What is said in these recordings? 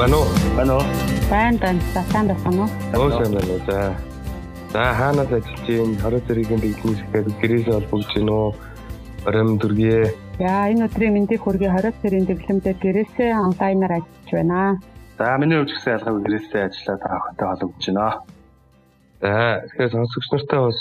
Байна уу? Байна уу? Байна байна. За сайн байна уу? Өө сайн байна уу. За. За хаанаас ажиллаж байна? Хорой зэргийн дэглэмж гэхээр гэрээсээ холбогдож байна уу? Барим дүргие. Яа энэ өдрийн мэндийг хүргэе хорой зэргийн дэглэмжээр гэрээсээ онлайнаар ажиллаж байна. За миний хувьд гэсэн ялгаагүй гэрээсээ ажиллаад та охинтой холбогдож байна. За тэгэхээр сонсогч нартай бас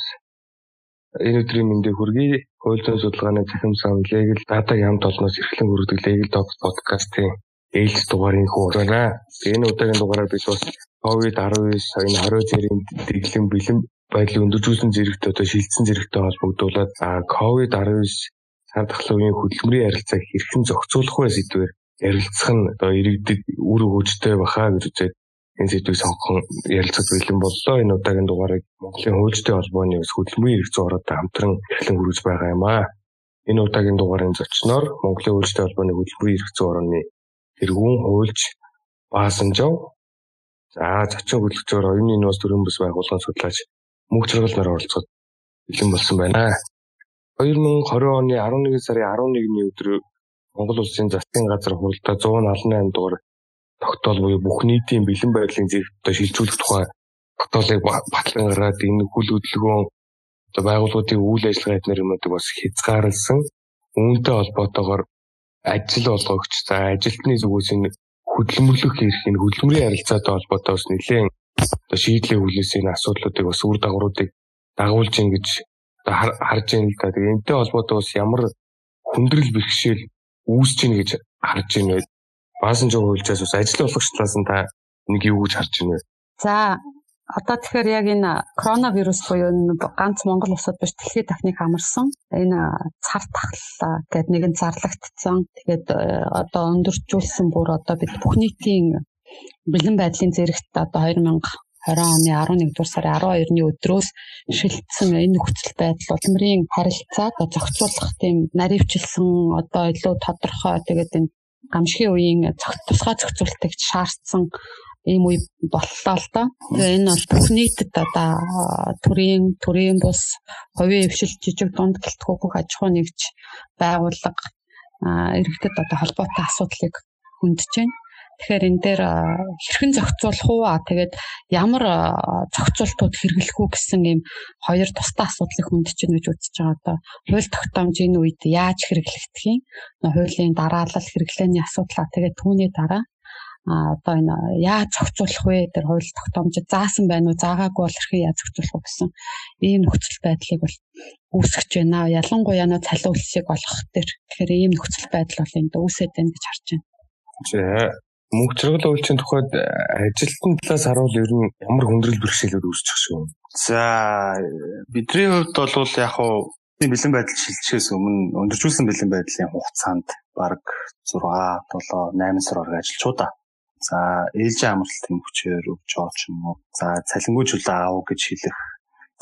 энэ өдрийн мэндийг хүргэе. Хууль зүйн судалгааны цахим сан Legal Data хамт олноос эрхлэн хүргэдэг Legal Talks podcast-ийн ээлж дугаарыг хуурана. Энэ удаагийн дугаараар бид бас COVID-19 энэ хорой зэрийн дэглэм бэлэн байдлыг өндөржүүлсэн зэрэгт одоо шилжсэн зэрэгтэй холбогдуулаад COVID-19 цар тахлын хөдөлмөрийн харилцааг хэрхэн зохицуулах вэ сэдвээр ярилцах нь одоо иргэдэд үр өгөөжтэй баха гэж үзээд энэ сэдвийг сонгохон ярилцах бэлэн боллоо. Энэ удаагийн дугаарыг Монголын хуульчдын холбооны ус хөдөлмөрийн эрх зүйроотой хамтран эхлэн хүргэж байгаа юм аа. Энэ удаагийн дугаарын зочноор Монголын хуульчдын холбооны хөдөлмөрийн эрх зүйрооны тэргүүн хуульч Баасанжав за зочин хөдөлгчөөр оюуны нөөц төрийн бас байгууллагын судлаач мөнх чаргал нар оролцоод бэлэн болсон байна. 2020 оны 11 сарын 11-ний өдөр Монгол улсын засгийн газар хуралдаа 178 дугаар тогтоол буюу бүх нийтийн бэлэн байдлын зэрэгтэй шилжүүлэх тухай тогтоолыг батлан гаргаад энэ хүл хөдөлгөөн одоо байгууллагуудын үйл ажиллагаа эднэр юмнуудыг бас хязгаарлсан. Үүнтэй холбоотойгоор ажил олгогч за ажилтны зүгээс энэ хөдөлмөрлөх эрх энэ хөдөлмөрийн харилцаатай холбоотой бас нэлээд одоо шийдлээ хүлээс энэ асуудлуудыг бас үр дагавруудыг дагуулж ийн гэж харж байна л да. Тэгээ энтэй холбоотой бас ямар хүндрэл бэрхшээл үүсэж ийн гэж харж байна вэ? Баасан жоо хуульчаас бас ажил олгогчдаас нь та нэг юу гэж харж байна вэ? За Одоо тэгэхээр яг энэ коронавирус буюу ганц Монгол улсад биш дэлхийд дахныг хамарсан энэ цар тахлаа гэдэг нэгэн зарлагдсан. Тэгээд э, одоо өндөржүүлсэн бүр одоо бид бүх нийтийн бэлэн байдлын зэрэгт одоо 2020 оны 11 дугаар сарын 12-ны өдрөөс шилжсэн энэ нөхцөл байдал улмрын харилцааг зохицуулах тийм наривчлсан одоо илүү тодорхой тэгээд энэ гамшигын үеийн тусгай зохицуултыг шаардсан ийм үе боллоо л доо. Тэгээ энэ бол бүх нийтэд одоо төрийн төрийн бус хувийн хвшил жижиг дунд гэлтгүү бүх аж ахуй нэгж байгууллага иргэдэд одоо холбоотой асуудлыг хөндөж байна. Тэгэхээр энэ дээр хэрхэн зохицуулах уу? Тэгээд ямар зохицуултууд хэрэглэх үү гэсэн ийм хоёр тусдаа асуудлыг хөндөж байна гэж үзэж байгаа. Одоо хууль тогтоомж энэ үед яаж хэрэглэгдэх юм? Хуулийн дараалал хэрэглээний асуудлаа тэгээд түүний дараа одоо энэ яаж зохицуулах вэ тэр хууль тогтоомжид заасан байна уу заагаагүй бол хэрхэн яаж зохицуулах вэ гэсэн ийм нөхцөл байдлыг бол үүсгэж байна. Ялангуяа нөө цалин үлсийг олгох төр тэгэхээр ийм нөхцөл байдал бол энд үүсээд байна гэж харж байна. За мөнх чаргал үйлчийн тухайд ажилтны талаас харуул ер нь ямар хүндрэл бэрхшээлүүд үүсчих шүү. За бидний хувьд бол яг хуу бэлэн байдал шилжихээс өмнө өндөржүүлсэн бэлэн байдлын хугацаанд бараг 6 7 8 сар орог ажиллачуу да. За ээлжийн амралтын хүчээр өгч байгаа ч юм уу. За цалингүй чөлөө аав гэж хэлэх.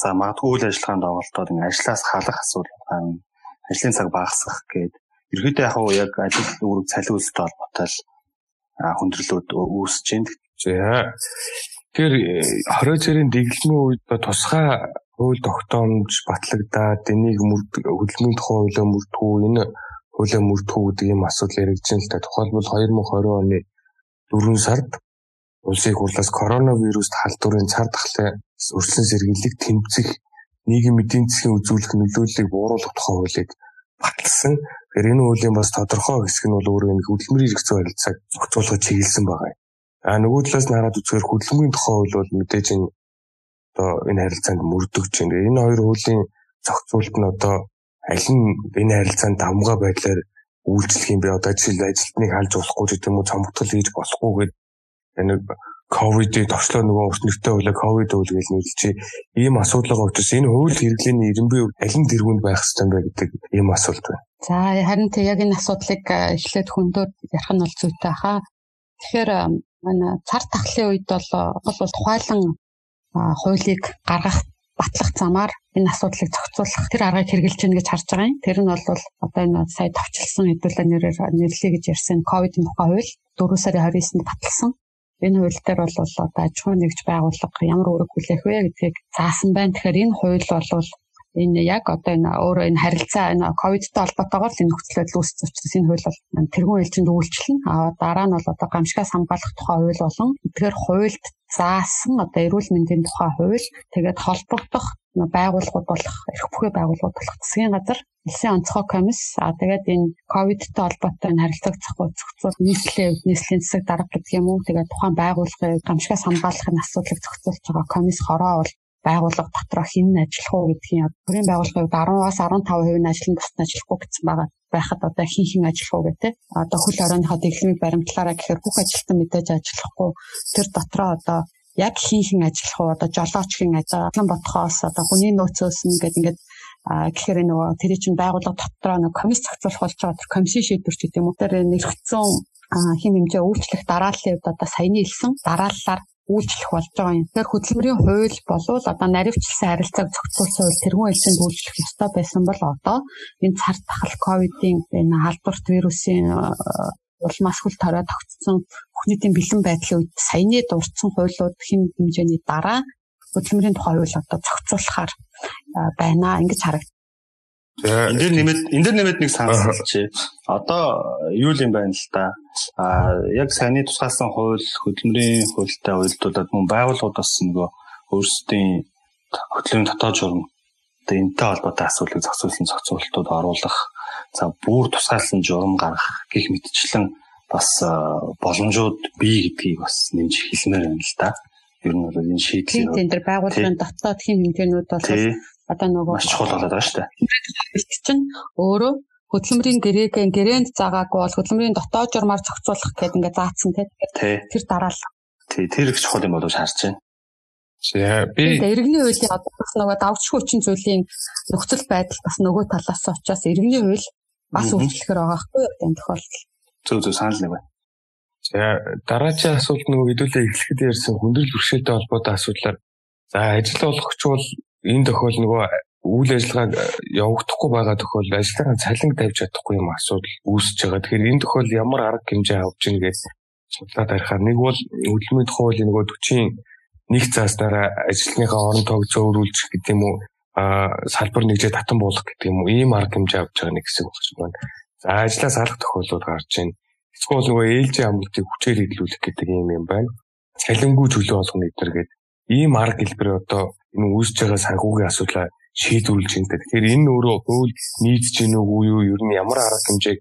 За магадгүй үйл ажиллагаанд оролдоод ин ажлаас халах асуудал байна. Ажлын цаг багасгах гээд ерөөдөө яг уу яг ажил үүрэг цалин үйлстэй холбоотой хүндрэлүүд үүсэж байна. За тэр 20 цэрийн дэглэмийн үед тусгай хууль тогтоомж батлагдаад энийг хөдөлмөрийн тухай хуулиа мөрдгүү энэ хуулиа мөрдгүү гэдэг ийм асуудал яригдж байна л та. Тухайлбал 2020 оны 4 сард улсын их хурлаас коронавируст халдварын цар тахлын өрсөн сэргийлийг тэмцэх нийгмийн эдийн засгийн үзүүлэх нөлөөллийг бууруулах тухай хуулийг баталсан. Тэгэхээр энэ хуулийн бас тодорхой хэсэг нь бол өөрөө нэг хөдөлмөрийн эрх зүйн харилцааг зохицуулахад чиглэсэн байгаа юм. А нөгөө талаас нь хараад үзэхээр хөдөлмөрийн тухай хууль бол мэдээж энэ одоо энэ харилцаанд мөрдөгч байна. Энэ хоёр хуулийн зохицуулт нь одоо аль нь энэ харилцаанд давмгай байдлаар үйлчлэх юм бэ? Одоо жишээл ажилтныг халж болохгүй гэдэг юм уу, цомгтол хийж болохгүй гэдэг нэг ковидыг товчлоо нөгөө урт нэртэй хуулиа ковид хууль гэж нэрлэжээ. Ийм асуудалгаа учраас энэ хууль хэрэглээний ирэмбий аль нь тэргүүнд байх ёстой бэ гэдэг ийм асуулт байна. За харин тэг яг энэ асуудлыг эхлээд хөндөд ярих нь бол зүйтэй хаа. Тэгэхээр манай цар тахлын үед бол бол тухайлан хуулийг гаргах батлах замаар энэ асуудлыг зохицуулах тэр аргыг хэрэгжилж гэнэ гэж харж байгаа юм. Тэр нь бол одоо энэ сая товчлсон хэдүүлээ нэрээр нэрлэе гэж ярьсан ковидын тухай хууль 4 сарын 29-нд баталсан. Энэ хууль дээр бол одоо аж ахуй нэгж байгууллага ямар үүрэг хүлээх вэ гэдгийг заасан байна. Тэгэхээр энэ хууль бол энэ яг одоо энэ өөрөө энэ харилцаа энэ ковидтай холбоотойгоор энэ нөхцөл байдал үүсэж учраас энэ хууль бол тэргуун ээлжинд үйлчлэн а дараа нь бол одоо гамшигаас хамгаалах тухай хууль болон эдгээр хуульд заасан одоо эрүүл мэндийн тухай хууль тэгээд холбогдох байгууллагууд болох эрх бүхий байгууллагууд болох засгийн газар Улсын онцгой комисс а тэгээд энэ ковидтай холбоотой энэ харилцааг зохицуул нийслэлийн нийслэлийн засаг дарга гэдэг юм уу? Тэгээд тухайн байгууллагын гамшигаас хамгаалахын асуудлыг зохицуулж байгаа комисс хороо бол байгууллага дотроо хэн нь ажиллах уу гэдгийг бүрийн байгууллагын хувьд 10-аас 15% нь ажил нь бусд ажиллахгүй гэсэн байгаа. Байхад одоо хин хин ажиллах уу гэдэг. Одоо хөл хорооныхоо дэглэмийг баримтлаараа гэхээр бүх ажилтан мэдээж ажиллахгүй. Тэр дотроо одоо яг хин хин ажиллах уу? Одоо жолооч хин ажиллан бодхоос одоо хүний нөөцөөс нь гэдэг ингээд гэхээр нөгөө тэр чинь байгууллага дотроо нэг комисс зохицуулах болж байгаа. Тэр комиссийн шийдвэр ч гэдэг юм уу? Тэр нэрхцэн хин хэмжээ үйлчлэх дарааллын хувьд одоо саяны хэлсэн дарааллаар үйлчлэх болж байгаа юм. Тэгэхээр хөдөлмөрийн хууль болвол одоо наривчлсан харилцааг зохицуулсан хууль тэргуун хэлсэнд үйлчлэх ёстой байсан бол одоо энэ цар тахал ковидын энэ халдварт вирусын улмаас хөл торой тогтсон бүхнийдийн бэлэн байдлын үед саяны дурдсан хуулиуд хэм хэмжээний дараа хөдөлмөрийн тухай хууль одоо зохицуулахаар байна ингэж харагдав. Энд дэр нэмээд энэ дэр нэмээд нэг саналч. Одоо юу юм байна л да. А яг саяны тусгаалсан хууль хөдөлмөрийн хуультай уялдуулаад мөн байгууллагуудаас нөгөө өөрсдийн хөдөлмөрийн дотоод журам одоо энэтэй холбоотой асуудлыг зохицуулсан зохицуултууд оруулах за бүр тусгаалсан журам гаргах гих мэтчлэн бас боломжууд бий гэдгийг бас нэмж хэлмээр байна л да. Ер нь бол энэ шийдлийн тийм тэр байгууллагын дотоод хэм хэмжээнүүд бол одоо нөгөө маш чухал болоод байгаа шүү дээ. чинь өөрөө хөдөлмөрийн гэрээг гэрээнд заагаагүй бол хөдөлмөрийн дотоод журмаар зохицуулах гэдэг ингээд заасан тийм тэр дараал. Тий тэр их чухал юм болов шаарч байна. За би иргэний хуулийн одоо бас нөгөө давчгүй хүчин зүйлийн нөхцөл байдал бас нөгөө талаас учраас иргэний хууль бас өөрчлөхөр байгаа хгүй энэ тохиолдолд. Зөв зөв санал нэг байна. За дараагийн асуулт нөгөө хэдүүлээ эхлэхэд ярьсан хүндрэл бэрхшээлтэй холбоотой асуудлаар за ажил олгогч бол энэ тохиол нөгөө үйл ажиллагааг явагдахгүй байгаа тохиол ажиллагаа цалин тавьж чадахгүй юм асуудал үүсэж байгаа. Тэгэхээр энэ тохиол ямар арга хэмжээ авч ийн гэж судлаад харахаар нэг бол хөдөлмөрийн хуулийн нөгөө 40 нэг цааснараа ажилтныхаа орон тоог зөөрүүлчих гэдэг юм уу а салбар нэгжээ татан буулгах гэдэг юм уу ийм арга хэмжээ авч байгаа нэг хэсэг багш байна. За ажлаа салах тохиолдол гарч байна. Эсвэл нөгөө ээлжийн амлалтыг хүчээр хөдөлгөх гэдэг юм юм байна. Цалингүй чөлөө болгоно гэдэр гээд ийм арга хэлбэр одоо энэ үүсэж байгаа санхүүгийн асуудлаа шийдвэрлэж байна. Тэгэхээр энэ өөрөө хууль нийцж гин үгүй юу? Ер нь ямар арга хэмжээг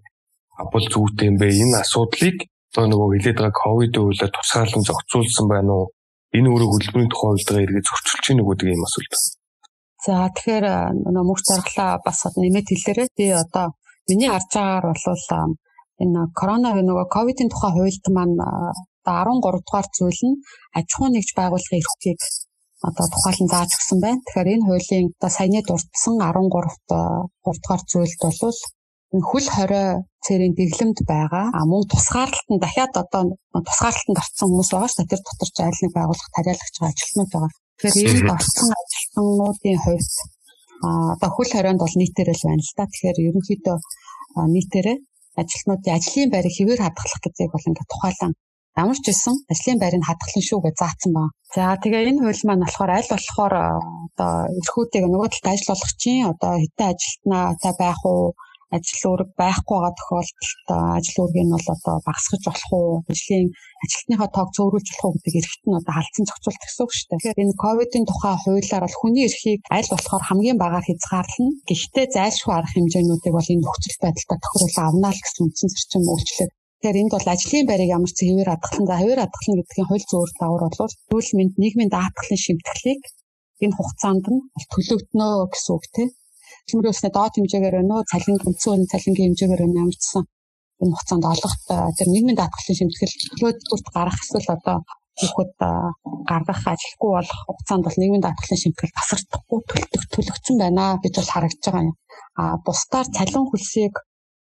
авбал зүйтэй юм бэ? Энэ асуудлыг одоо нөгөө хилээд байгаа ковидын үйлээр тусгаарлан зохицуулсан байна уу? Энэ өөрөө хөдөлмөрийн тухай хуульдаа эргээд зөрчилж гин гэдэг ийм асуулт. За тэгэхээр мөх зарглаа бас нэмээд хэлээрээ би одоо миний харж байгаагаар бол энэ коронавирус нөгөө ковидын тухай хуульд маань 13 дугаар зүйл нь аж ахуй нэгж байгууллагын эрхийг одоо тухайлан зааж өгсөн байна. Тэгэхээр энэ хуулийн одоо саяны дурдсан 13-т 3 дугаар зүйлд бол хөл хорой цэрийн дэглэмд байгаа. А мөн тусгаарлалт нь дахиад одоо тусгаарлалтанд орсон хүмүүс байгаа шүү дээ. Тэр дотор ч айл нэг байгууллага тариалагч ажилтнууд байгаа. Тэгэхээр энэ орсон ажилтнуудын хувьд а одоо хөл хорионд бол нийтээр л байна л та. Тэгэхээр ерөнхийдөө нийтээрээ ажилтнуудын ажлын байрыг хэвээр хадгалах гэдгийг бол ингээд тухайлан ямар ч байсан ажлын байрыг хадгална шүү гэж заасан ба. За тэгээ энэ хууль маань болохоор аль болохоор одоо эрхүүдийг нөгөө талд ажил чинь одоо хитэн ажилтнаа та байх уу ажил үүрэг байхгүй байгаа тохиолдолд ажил үүргийг нь бол одоо багасгаж болох уу ажлын ажилтныхаа тоог цөөрүүлж болох уу гэдэг эрхт нь одоо халдсан зохицуулт гэсэн үг шүү дээ. Тэгэхээр энэ ковидын тухай хуулиар бол хүний эрхийг аль болохоор хамгийн багаар хязгаарлана. Гэхдээ зайлшгүй арга хэмжээнүүдийг бол энэ нөхцөл байдалтай тохируулан авнаа л гэсэн үндсэн зарчим үйлчлээд Тэгэхээр энд бол ажлын байрыг ямар ч хэвээр хадгалан за хэвээр хадгална гэдгийн хууль зүйр дагавар бол төрөл мэнд нийгмийн даатгалын шимтгэлийг энэ хугацаанд нь төлөвдөнө гэсэн үг тийм. Төмөрөөснөө доод хэмжээгээр өнөө цалин үндсэн цалингийн хэмжээгээр өнөө ямарчсан энэ хугацаанд олгох тэр нийгмийн даатгалын шимтгэл төлөвлөлт гарах эсвэл одоо хүүхэд гаргах ажилгүй болох хугацаанд бол нийгмийн даатгалын шимтгэл тасардахгүй төлөвлөлт төлөгцсөн байна гэж бол харагдаж байгаа юм. А бусдаар цалин хөлсийг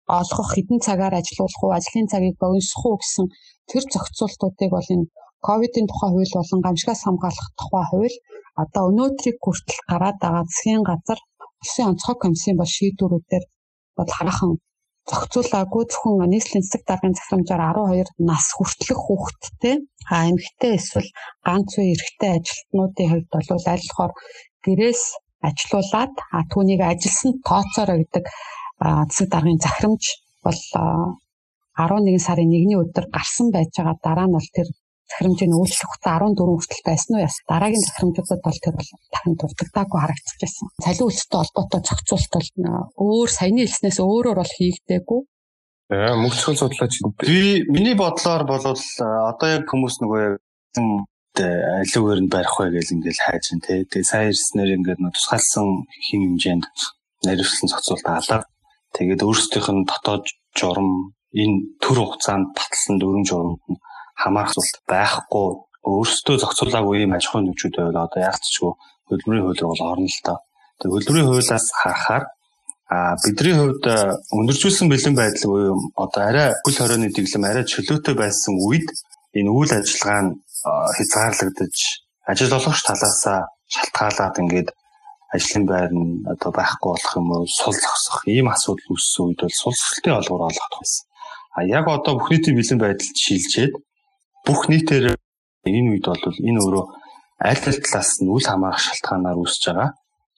олгох хэдэн цагаар ажилуулах уу, ажлын цагийг богиносох уу гэсэн тэр зохицуултуудыг бол энэ ковидын тухай хууль болон гамшигаас хамгаалах тухай хууль одоо өнөөдрийг хүртэл гараад байгаа засгийн газар улсын онцгой комиссийн бол шийдвэрүүдээр бол хараахан зохицуулаагүй. Зөвхөн нийслэлийн засаг даргын захирамжаар 12 нас хүртэлх хүүхэдтэй. А эмэгтэй эсвэл ганц үе эрэгтэй ажилтнуудын хувьд бол аль болохоор гэрээс ажилуулад түүнийг ажилсан тооцоороо гэдэг засаг даргын захирамж бол 11 сарын 1-ний өдөр гарсан байж байгаа дараа нь бол тэр захирамжийн үйлчлэх хугацаа 14 хүртэл байсан уу яс дараагийн захирамжуудад бол тэр бол дахин дурддаггүй харагдчихж байсан. Цалин үйлчлэлтэй холбоотой зохицуулалт бол өөр саяны хэлснээс өөрөөр бол хийгдээгүй. Аа мөнгөцгөл судлаач би миний бодлоор бол одоо яг хүмүүс нөгөө аливаар нь барих вэ гэж ингээл хайж ин тэ. Тэгээ сайн ирснээр ингээд тусгаалсан хин хэмжээнд наривчлан зохицуулт алаа. Тэгээд өөрсдийнх нь дотоод журам энэ төр хугацаанд батлсан дөрвөн журамд нь хамаарах зүйл байхгүй өөрсдөө зохицуулаагүй юм аж ахуйн нөхцөл байвал одоо яг ч чгүй хөдөлмөрийн хууль бол орно л доо. Тэгээ хөдөлмөрийн хуулиас харахаар а бидний хувьд өндөржүүлсэн бэлэн байдал буюу одоо арай хөл хорионы дэглэм арай чөлөөтэй байсан үед энэ үйл ажиллагаа нь хязгаарлагдаж ажил олгогч талаасаа шалтгаалаад ингээд ажлын байр нь одоо байхгүй болох юм уу сул зогсох ийм асуудал үүссэн үед бол сулсралтын олгор олгох байсан. А яг одоо бүх нийтийн бэлэн байдалд шилжээд бүх нийтээр энэ үед бол энэ өөрөө аль аль талаас нь үл хамаарах шалтгаанаар үүсэж байгаа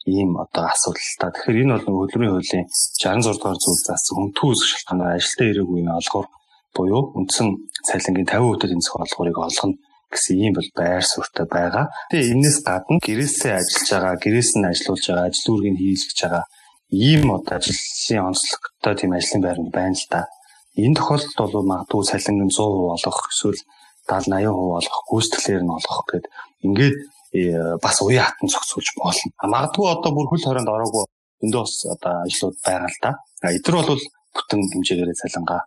ийм одоо асуудал та. Тэгэхээр энэ бол хөдөлмөрийн хуулийн 66 дугаар зүйл заасан хүнтүү үүсэх шалтгаанаар ажилтаа ирээгүй энэ олгоор буюу үндсэн цалингийн 50% эзэмсэх олгорыг олгоно гэсэн ийм бол байр суурьтай байгаа. Тэгээ энэс гадна гэрээсээ ажиллаж байгаа, гэрээс нь ажиллаулж байгаа, ажил үүргийг хийлгэж байгаа ийм одоо ажлын онцлогтой тийм ажлын байранд байна л да. Энэ тохиолдолд бол магадгүй цалингийн 100% олгох эсвэл 70 80% олгох гүйцэтгэлээр нь олгох гэд ингээд э, бас уян хатан зохицуулж болно. Магадгүй одоо бүр хөл хорионд ороогүй өндөө бас одоо ажлууд байгаа л да. Эдгээр бол бүтэн хэмжээгээр цалингаа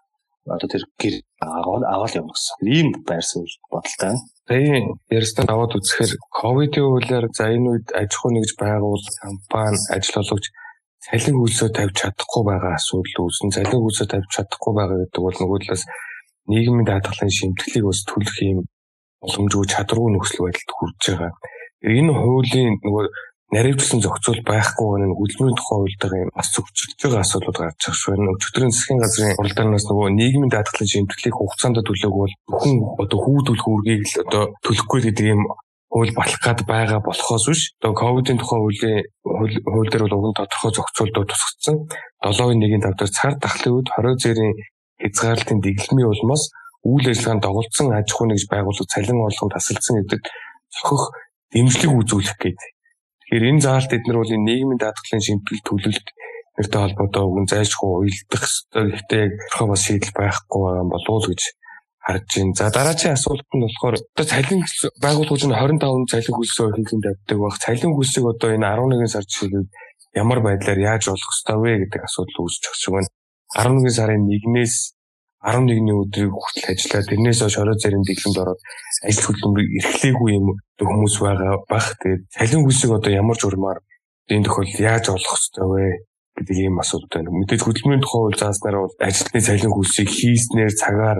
одоо тэр гэр аваад явна гэсэн. Ийм байр суурь бодолтой. Тэгээ ярьсан аваад үзэхээр ковидын үйлээр за энэ үед аж ахуй нэгж байгуул компани ажил олгож цалин хөлсөө тавьж чадахгүй байгаа асуудал үүснэ. Цалин хөлсөө тавьж чадахгүй байгаа гэдэг бол нөгөө талаас нийгмийн даатгалын шимтгэлийг бас төлөх юм боломжгүй чадваргүй нөхцөл байдалд хүрж байгаа. Энэ хуулийн нөгөө наривчлан зохицуул байхгүй нэг хөдөлмөрийн тухай хуультай юм бас зөвчөж байгаа асуудлууд гарч ирж байна. Өчигдрийн засгийн газрын уралдаанаас нөгөө нийгмийн даатгалын шимтгэлийг хугацаанд төлөөг бол бүхэн одоо хүүдүүлэх үргийг л одоо төлөхгүй гэдэг юм хууль батлах гад байгаа болохоос биш. Одоо ковидын тухай хуулийн хууль дээр бол уг нь тодорхой зохицуултууд тусгацсан. 7-1-ийн тавдар цаар дахлын үед 20 зэрийн хязгаарлалтын дэглэмийн улмаас үйл ажиллагаанд дагуулсан аж ахуй нэгж байгууллага цалин орлогод тасалдсан гэдэг цохих дэмжлэг үзүүлэх гэдэг. Тэгэхээр энэ заалт эднэр бол нийгмийн даатгалын шимтгэл төлөлт нэртэй холбоотой үгэн зайлшгүй уялдах ёстой гэхдээ яг тодорхой бас шийдэл байхгүй байгаа болов уу гэж харж байна. За дараагийн асуулт нь болохоор одоо цалин байгууллагууд нь 25 цалин хөлсөө хийх тавьдаг баг. Цалин хөлсийг одоо энэ 11 сар жишээлбэл ямар байдлаар яаж олох ёстой вэ гэдэг асуудал үүсэж байгаа юм. 11 сарын 1-ээс 11-ний өдрийг хүртэл ажиллаад тэрнээс хойш орой зарим дэглэмд ороод ажил хөдөлмөрийг эрхлээгүй юм хүмүүс байгаа бах. Тэгээд цалин хөлсийг одоо ямар журмаар энэ тохиолдолд яаж олох ёстой вэ гэдэг ийм асуудал байна. Мэдээж хөдөлмөрийн тухай хууль зааснараа бол ажилтны цалин хөлсийг хийснээр цагаар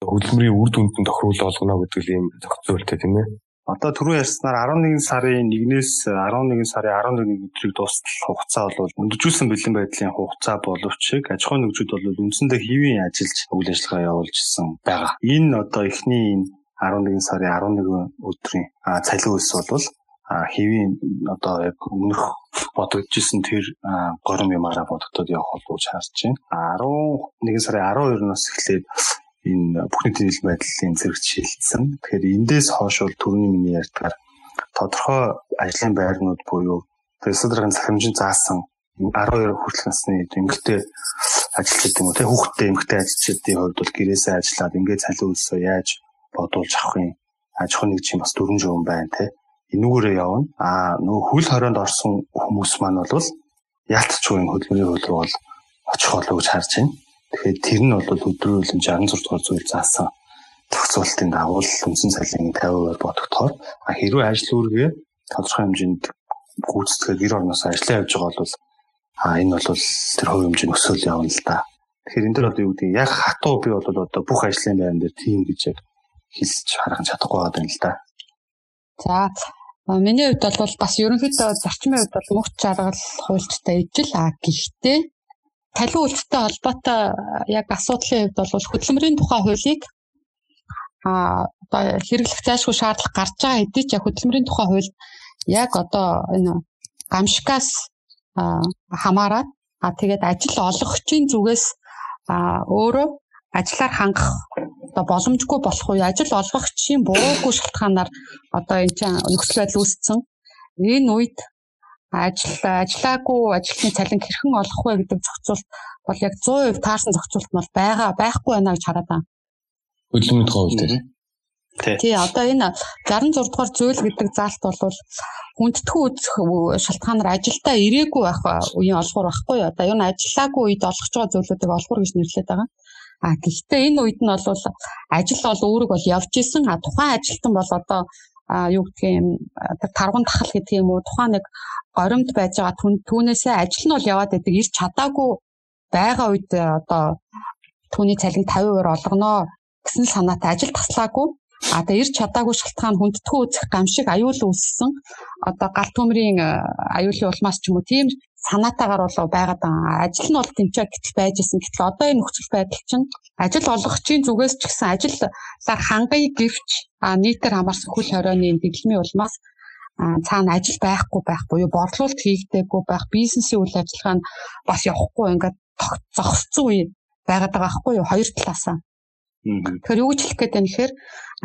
хөдөлмөрийн үр дүнд нь тохируулах олгоно гэдэг ийм зохицуулттай тийм ээ. Одоо түрүү ярьснаар 11 сарын 1-ээс 11 сарын 11 өдрийг дуустал хугацаа бол өндөржүүлсэн бэлэн байдлын хугацаа боловч аж ахуйн нөхцөл бол үндсэндээ хэвийн ажиллаж үйл ажиллагаа явуулжсэн байгаа. Энэ одоо эхний энэ 11 сарын 11 өдрийн цалин хөлс бол хэвийн одоо яг өмнөх бодогдчихсэн тэр горим юмараа бодогдоод явах болов харж байна. 11 сарын 12-наас эхлээд энэ бүх нийтийн нийлбэл байдлын зэрэгт шилжсэн. Тэгэхээр эндээс хойш бол төрний миний ярьдгаар тодорхой ажлын байрнууд буюу Фэсэдрийн захирамжийн заасан 12 хүртэлх насны эмэгтэй ажилчид юм уу те хүүхдтэй эмэгтэй ажилчдын хувьд бол гэрээсээ ажиллаад ингээд цалин үлсээ яаж бодуулж авах юм? Аж ахуй нэг чинь бас дөрвөн жуун байна те энүүгээрээ явна. А нөгөө хөл хорионд орсон хүмүүс маань бол яалтчгүй энэ хөдөлмөрийн хөл рүү бол очих болов гэж харж байна Тэгэхээр тэр нь бол өдрөөлөн 66 дугаар зүйл заасан тогтцоолтын дагуу үндсэн цалингийн 50% бодогдохоор хэрвээ ажил үүргээ тодорхой хэмжээнд гүйцэтгэхээр гэр орноос ажиллаа явж байгаа бол а энэ бол тэр хувь хэмжээ өсөөл явна л да. Тэгэхээр энэ дэр одоо юу гэдэг яг хатуу би бол одоо бүх ажлын байран дээр тийм гэж яг хэлж харах чадахгүй байгаа юм л да. За миний хувьд бол бас ерөнхийдөө зарчмын хувьд бол мөхч жаргал хуульчтай ижил а гэхдээ Талин үйлчлэлтэй холбоотой яг асуудлын хувьд бол хөдөлмөрийн тухай хуулийг а одоо хэрэглэх зайлшгүй шаардлага гарч байгаа хэдий ч хөдөлмөрийн тухай хууль яг одоо энэ гамшигаас хамаарат а тэгээд ажил олгогчийн зүгээс өөрөө ажиллаар хангах одоо боломжгүй болох уу ажил олгогчийн буруугүй шалтгаанаар одоо энэ чинь нөхцөл байдал үүссэн энэ үед ажил ажиллаагүй ажилтны цалин хэрхэн олох вэ гэдэг зохицуулт бол яг 100% таарсан зохицуулт нь бол байгаа байхгүй байна гэж хараад байна. Хөдөлмөрийн хувьд тийм Тий, одоо энэ 66 дугаар зүйл гэдэг заалт бол хүндэтгүү шалтгаанаар ажилдаа ирээгүй байх үеийн олгор байхгүй юу? Одоо юу н ажиллаагүй үед олгож байгаа зүйлүүдийг олгор гэж нэрлэдэг байгаа. А гэхдээ энэ үед нь бол ажил бол үүрэг бол явж исэн. А тухайн ажилтан бол одоо юу гэдгийг юм тэр таргун тахал гэдэг юм уу? Тухайн нэг горимд байж байгаа түүнээсээ ажил нь бол яваад байдаг. Ирч чадаагүй байгаа үед одоо түүний цалин 50% олгоно гэсэн санаатай. Ажил таслаагүй. А тэгээ ирч чадаагүй шалтгаан хүндэтгүү үзэх гамшиг аюул үүссэн. Одоо галт төмрийн э, аюулын улмаас ч юм уу тийм санаатаагаар болоо байгаад байгаа. Ажил нь бол тэнцээ гэтэл байж исэн. Гэтэл одоо энэ нөхцөл байдал чинь ажил олгогчийн зүгээс ч гэсэн ажиллаар хангая гэвч нийтээр хамаарсан хөл хорионы дэглэмийн улмаас цаана ажил байхгүй байх буюу борлуулалт хийгдээгүй байх бизнесийн үйл ажиллагаа нь бас явахгүй ингээд зогсцсон үе байгаад байгаа байхгүй юу хоёр талаасаа Тэгэхээр юу гэж хэлэх гээд байна гэхээр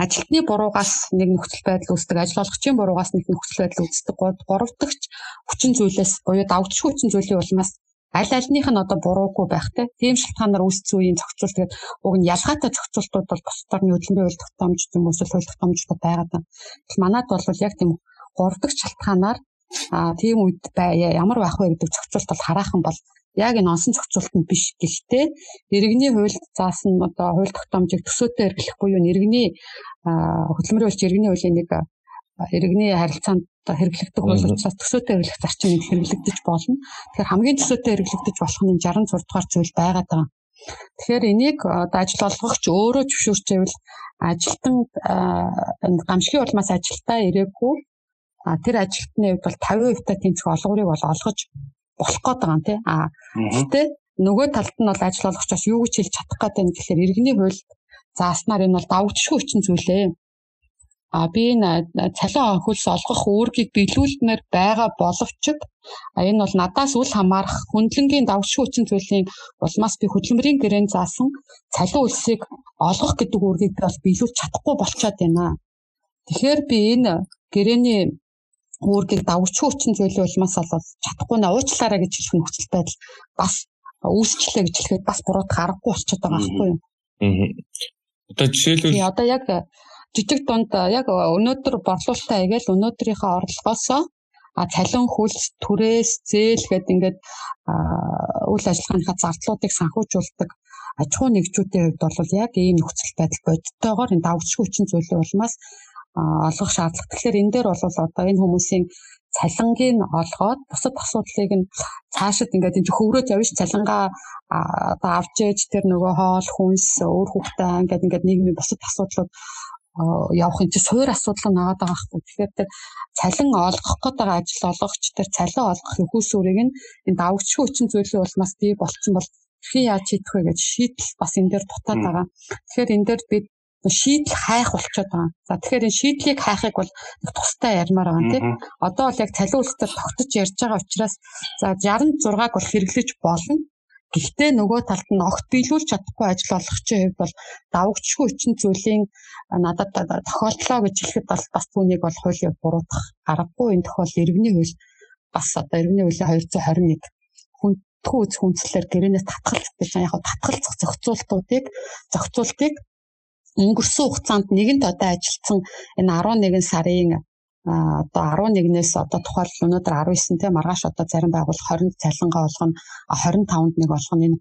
ажилтны буруугаас нэг нөхцөл байдал үүсдэг, ажил олгогчийн буруугаас нэг нөхцөл байдал үүсдэг. Гурав дахь хүчин зүйлээс буюу давтчих хүчин зүйлийн улмаас аль альнийх нь одоо буруугүй байх те. Тийм шалтгаанаар үүссэн үеийн зохицуулт тэгээд уг нь ялгаатай зохицуултууд бол бус орны хөдөлмөрийн хууль тогтоомж юм уу хууль тогтоомжтой байгаад байна. Тэгэхээр манад бол яг тийм гурав дахь шалтгаанаар а тийм үед ямар байх вэ гэдэг зохицуулт бол хараахан бол яг энэ онсон зохицуулт нь биш гэхдээ иргэний хуульд заасан одоо хууль тогтоомжийг төсөөтэй эргэлэх буюу иргэний хөдөлмөрийн хуульч иргэний хуулийн нэг иргэний харилцаанд хэрэглэгдэх хууль учраас төсөөтэй хэрэглэх зарчим нэг хэрэглэгдэж болно. Тэгэхээр хамгийн төсөөтэй хэрэглэгдэж болох нь 66 дугаар зүйл байгаад байгаа. Тэгэхээр энийг одоо ажил олгогч өөрөө зөвшөөрчэвэл ажилтан энэ гамшигын улмаас ажилдаа ирээгүй тэр ажилтны хувьд бол 50% та тэнцэх олгорыг бол олгож болох гээд байгаа юм тий. А гэхдээ нөгөө талд нь бол ажил олгогчоос юу гэж хэлж чадах гээд байна гэхээр иргэний хууль зааснаар энэ бол давгчгүй хүчин зүйлээ. А би энэ цалин хөлс олгох үүргийг биелүүлмээр байгаа боловч энэ бол надаас үл хамаарах хөндлөнгийн давгчгүй хүчин зүйлийн улмаас би хөдөлмөрийн гэрээнд заасан цалин хөлсийг олгох гэдэг үүргийг бол биелүүлж чадахгүй болчиход байна. Тэгэхээр би энэ гэрээний үүргийг давгчгүй хүчин зүйлийн улмаас олоод чадахгүй нэ уучлаарай гэж хэлэх нөхцөл байдал бас үүсчлээ гэж хэлэхэд бас буруудах аргагүй болчиход байгаа байхгүй юу. Аа. Одоо жишээлбэл одоо яг жижиг дунд яг өнөөдөр борлуулалтаа игээл өнөөдрийнхөө орлогоосоо а цалин хөлс түрээс зээл гэдэг ингээд үйл ажиллагааныхаа зардлуудыг санхүүжүүлдэг аж ахуй нэгжүүдийн хувьд бол яг ийм нөхцөл байдал бодтойгоор энэ давгчгүй хүчин зүйлийн улмаас олгох шаардлага. Тэгэхээр энэ дээр бол одоо энэ хүмүүсийн цалингийн олгоод бусад асуудлыг нь цаашид ингээд энэ хөврөөд явж цалингаа одоо авч ээж тэр нөгөө хоол хүнс өөр хүүхдээ ингээд ингээд нийгмийн бусад асуудлууд явахын чи суур асуудал нагаад байгаа хэрэг. Тэгэхээр тэр цалин олгох гэдэг ажил олгогч тэр цалин олгох хөөсүүрийг нь энэ давгчгүй хүчин зүйлийн улмаас бий болцсон бол хэрхэн яаж хийх вэ гэж шийдэл бас энэ дээр дутаад байгаа. Тэгэхээр энэ дээр бид шийдэл хайх болчиход байгаа. За тэгэхээр энэ шийдлийг хайхыг бол тустай ярмаар байгаа тийм. Одоо бол яг цалин үлсээр тогтож ярьж байгаа учраас за 66-г бол хэрэглэж болно. Гэхдээ нөгөө талд нь огт биелүүлж чадахгүй ажил олгогчийн хувьд бол давгчгүй хүчин зүйлийн надад тохиолдлоо гэж хэлэхэд бол бас түүнийг бол хуулийг буруутгах аргагүй энэ тохиол иргэний хууль бас одоо иргэний хуулийн 221 хүндхүү үз хүнслэлээр гэрээнээс татгалц гэж яг татгалцах зохицуултуудыг зохицуултыг өнгөрсөн хугацаанд нэгэнт одоо ажилтсан энэ 11 сарын одоо 11-ээс одоо тухайлбал өнөөдөр 19 тийм маргааш одоо зарим байгууллага 20-нд цалингаа болгоно 25-нд нэг болгоно энэ